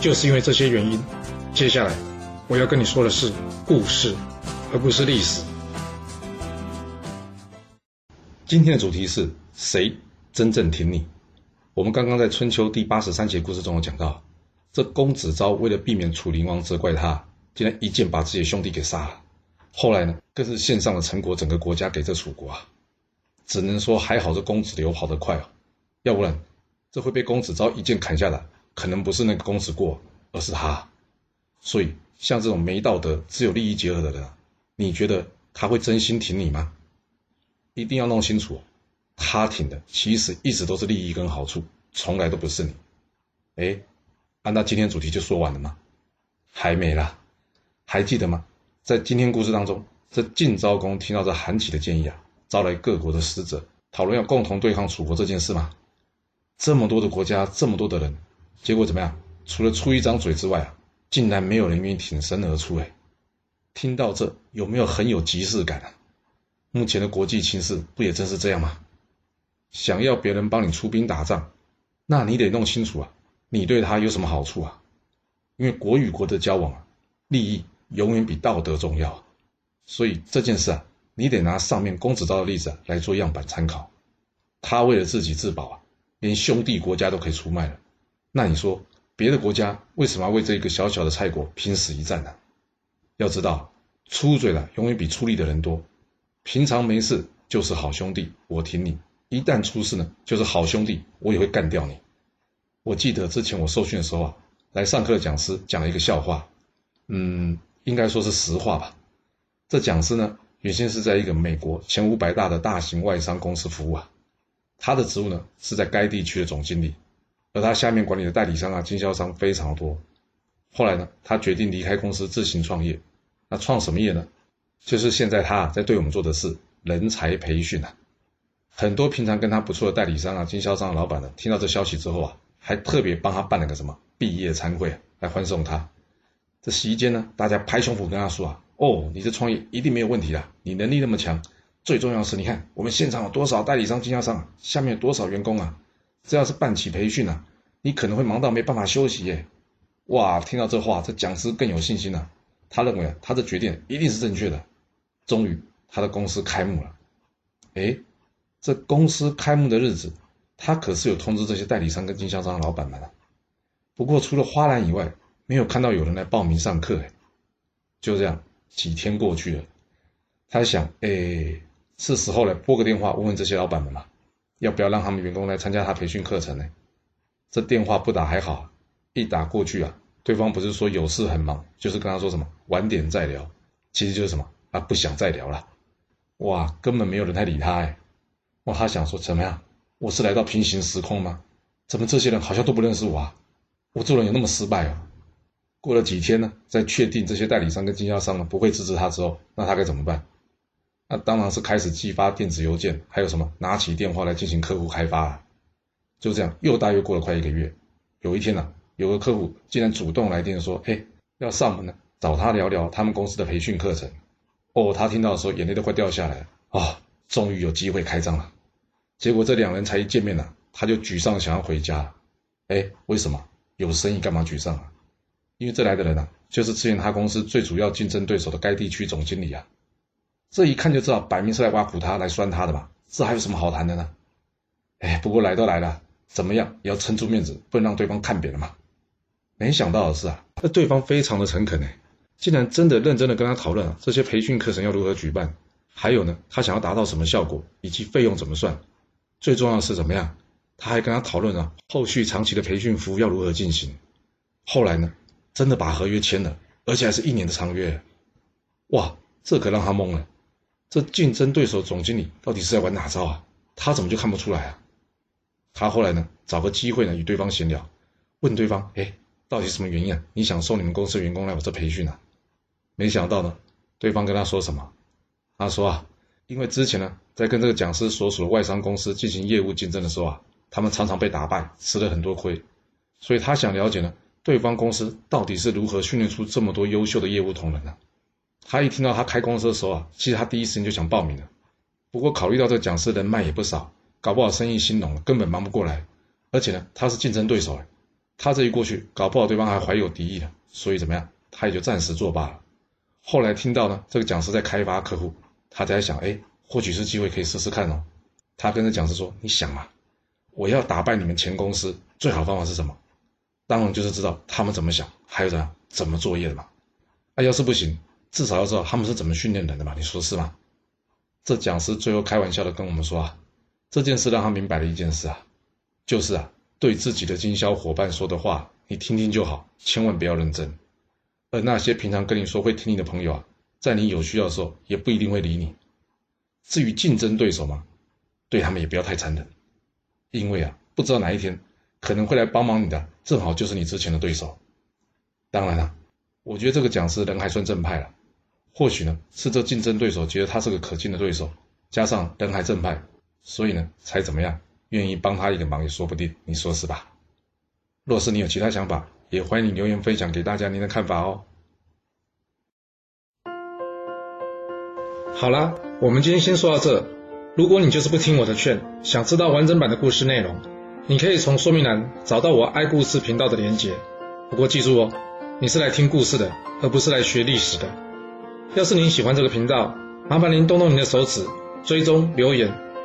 就是因为这些原因，接下来我要跟你说的是故事，而不是历史。今天的主题是谁真正挺你？我们刚刚在春秋第八十三节故事中有讲到，这公子昭为了避免楚灵王责怪他，竟然一剑把自己的兄弟给杀了。后来呢，更是献上了陈国整个国家给这楚国啊。只能说还好这公子刘跑得快哦，要不然这会被公子昭一剑砍下来。可能不是那个公子过，而是他。所以，像这种没道德、只有利益结合的人，你觉得他会真心挺你吗？一定要弄清楚，他挺的其实一直都是利益跟好处，从来都不是你。哎，按照今天主题就说完了吗？还没啦，还记得吗？在今天故事当中，这晋昭公听到这韩起的建议啊，招来各国的使者，讨论要共同对抗楚国这件事吗？这么多的国家，这么多的人。结果怎么样？除了出一张嘴之外啊，竟然没有人愿意挺身而出。哎，听到这有没有很有即视感啊？目前的国际情势不也正是这样吗？想要别人帮你出兵打仗，那你得弄清楚啊，你对他有什么好处啊？因为国与国的交往啊，利益永远比道德重要啊。所以这件事啊，你得拿上面公子昭的例子来做样板参考。他为了自己自保啊，连兄弟国家都可以出卖了。那你说，别的国家为什么要为这一个小小的菜国拼死一战呢？要知道，出嘴的永远比出力的人多。平常没事就是好兄弟，我挺你；一旦出事呢，就是好兄弟，我也会干掉你。我记得之前我受训的时候啊，来上课的讲师讲了一个笑话，嗯，应该说是实话吧。这讲师呢，原先是在一个美国前五百大的大型外商公司服务啊，他的职务呢是在该地区的总经理。而他下面管理的代理商啊、经销商非常多。后来呢，他决定离开公司自行创业。那创什么业呢？就是现在他在对我们做的是人才培训啊。很多平常跟他不错的代理商啊、经销商的老板呢，听到这消息之后啊，还特别帮他办了个什么毕业餐会来欢送他。这席间呢，大家拍胸脯跟他说啊：“哦，你这创业一定没有问题的，你能力那么强。最重要的是，你看我们现场有多少代理商、经销商，下面有多少员工啊。”这要是办起培训啊，你可能会忙到没办法休息耶！哇，听到这话，这讲师更有信心了。他认为，他的决定一定是正确的。终于，他的公司开幕了。哎，这公司开幕的日子，他可是有通知这些代理商跟经销商的老板们了。不过，除了花篮以外，没有看到有人来报名上课。哎，就这样，几天过去了。他想，哎，是时候来拨个电话问问这些老板们了。要不要让他们员工来参加他培训课程呢？这电话不打还好，一打过去啊，对方不是说有事很忙，就是跟他说什么晚点再聊，其实就是什么啊不想再聊了。哇，根本没有人来理他哎。哇，他想说怎么样？我是来到平行时空吗？怎么这些人好像都不认识我啊？我做人有那么失败啊？过了几天呢，在确定这些代理商跟经销商呢不会支持他之后，那他该怎么办？那当然是开始寄发电子邮件，还有什么拿起电话来进行客户开发啊？就这样，又大约过了快一个月。有一天呢，有个客户竟然主动来电说：“哎，要上门呢，找他聊聊他们公司的培训课程。”哦，他听到的时候眼泪都快掉下来了啊！终于有机会开张了。结果这两人才一见面呢，他就沮丧想要回家。哎，为什么？有生意干嘛沮丧啊？因为这来的人呢，就是之前他公司最主要竞争对手的该地区总经理啊。这一看就知道，摆明是来挖苦他、来酸他的嘛。这还有什么好谈的呢？哎，不过来都来了，怎么样也要撑住面子，不能让对方看扁了嘛。没想到的是啊，那对方非常的诚恳呢，竟然真的认真的跟他讨论啊，这些培训课程要如何举办，还有呢，他想要达到什么效果，以及费用怎么算。最重要的是怎么样？他还跟他讨论啊，后续长期的培训服务要如何进行。后来呢，真的把合约签了，而且还是一年的长约。哇！这可让他懵了，这竞争对手总经理到底是在玩哪招啊？他怎么就看不出来啊？他后来呢，找个机会呢，与对方闲聊，问对方：哎，到底什么原因啊？你想收你们公司员工来我这培训啊？没想到呢，对方跟他说什么？他说啊，因为之前呢，在跟这个讲师所属的外商公司进行业务竞争的时候啊，他们常常被打败，吃了很多亏，所以他想了解呢，对方公司到底是如何训练出这么多优秀的业务同仁呢？他一听到他开公司的时候啊，其实他第一时间就想报名了，不过考虑到这个讲师人脉也不少，搞不好生意兴隆了，根本忙不过来，而且呢，他是竞争对手哎。他这一过去，搞不好对方还怀有敌意呢，所以怎么样，他也就暂时作罢了。后来听到呢，这个讲师在开发客户，他在想，哎，或许是机会，可以试试看哦。他跟这讲师说：“你想嘛，我要打败你们前公司，最好方法是什么？当然就是知道他们怎么想，还有怎样怎么作业的嘛。那，要是不行，至少要知道他们是怎么训练人的嘛。你说是吗？”这讲师最后开玩笑的跟我们说啊，这件事让他明白了一件事啊，就是啊。对自己的经销伙伴说的话，你听听就好，千万不要认真。而那些平常跟你说会听你的朋友啊，在你有需要的时候，也不一定会理你。至于竞争对手嘛，对他们也不要太残忍，因为啊，不知道哪一天可能会来帮忙你的，正好就是你之前的对手。当然了，我觉得这个讲师人还算正派了，或许呢是这竞争对手觉得他是个可敬的对手，加上人还正派，所以呢才怎么样。愿意帮他一个忙也说不定，你说是吧？若是你有其他想法，也欢迎你留言分享给大家您的看法哦。好啦，我们今天先说到这。如果你就是不听我的劝，想知道完整版的故事内容，你可以从说明栏找到我爱故事频道的连结。不过记住哦，你是来听故事的，而不是来学历史的。要是您喜欢这个频道，麻烦您动动您的手指，追踪留言。